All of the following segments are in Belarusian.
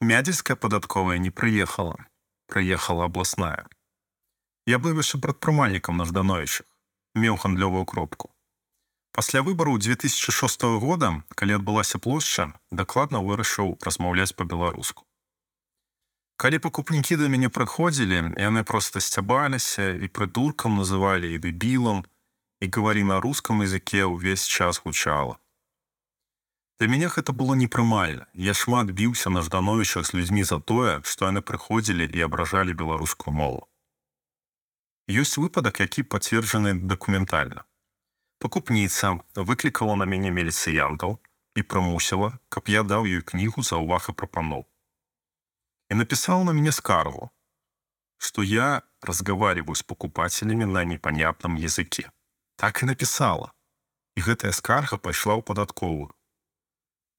Мядзельская падатковая не прыехала, прыехала абласная. Я быў яшчэ прадпрымальнікам на ждановічах, меў гандлёвую кропку. Пасля выбару 2006 года, калі адбылася плошча, дакладна вырашыў размаўляць па-беларуску. Калі пакупнікі да мяне прыходзілі, яны проста сцябаліся і прыдуркам называлі і дэбілам, і гаварі на рускам языке ўвесь час гучала. Для мяне гэта было непрымальна. Я шмат біўся на ждановішах з людзьмі за тое, што яны прыходзілі і абражалі беларускую мову. Ёсць выпадак, які пацверджаны дакументальна. Пакупніца выклікала на мяне меліцыянтаў і прымусіла, каб я даў ёй кнігу за ўвага прапаноў. И написал на меня скаргу, что я разговариваю с покупателями на непонятном языке. Так и написала. И гэтая скарга пайшла ў падатковую.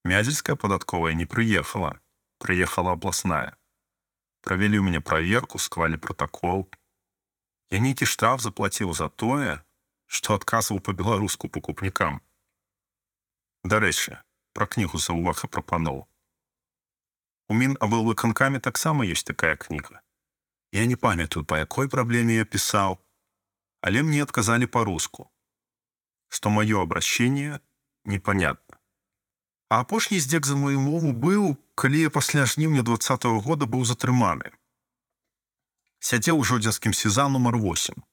Мядзельская падатковая не прыехала, прыехала абласная. Правялі ў мяне праверку, склалі протакол. Я нейкі штраф заплаціў за тое, што адказваў па-беларуску пакупнікам. Дарэчы, пра кнігу за ўвага прапаноў. У Мінабылвыканкаме таксама ёсць такая кніга. Я не памятаю, па якой праблеме я пісаў, але мне адказалі па-руску, што маё абращение непонятно. А апошні здзек за мою мову быў, калі пасля жніўня два -го года быў затрыманы. Сядзеў у жодзінскім сеза нумар 8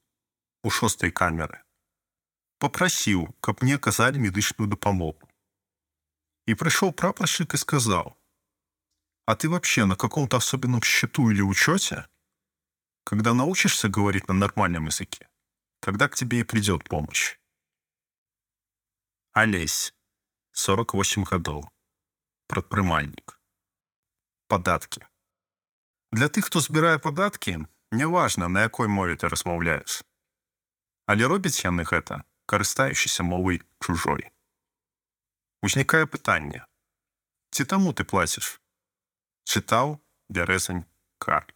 у шостой камеры. Попрасіў, каб мне аказалі медычную дапамогу. І прыйшоў прапаршчык і сказаў: А ты вообще на каком-то особенном счету или учете? Когда научишься говорить на нормальном языке, тогда к тебе и придет помощь. Олесь, 48 годов. Прадпрымальнік. Падаткі. Для тых, хто збірае падаткі, няважна, на якой мове ты размаўляеш. Але робяць яны гэта, карыстаючыся мовай чужой. Узнікае пытанне: ці таму ты плаціш? чытаў бярэзань кар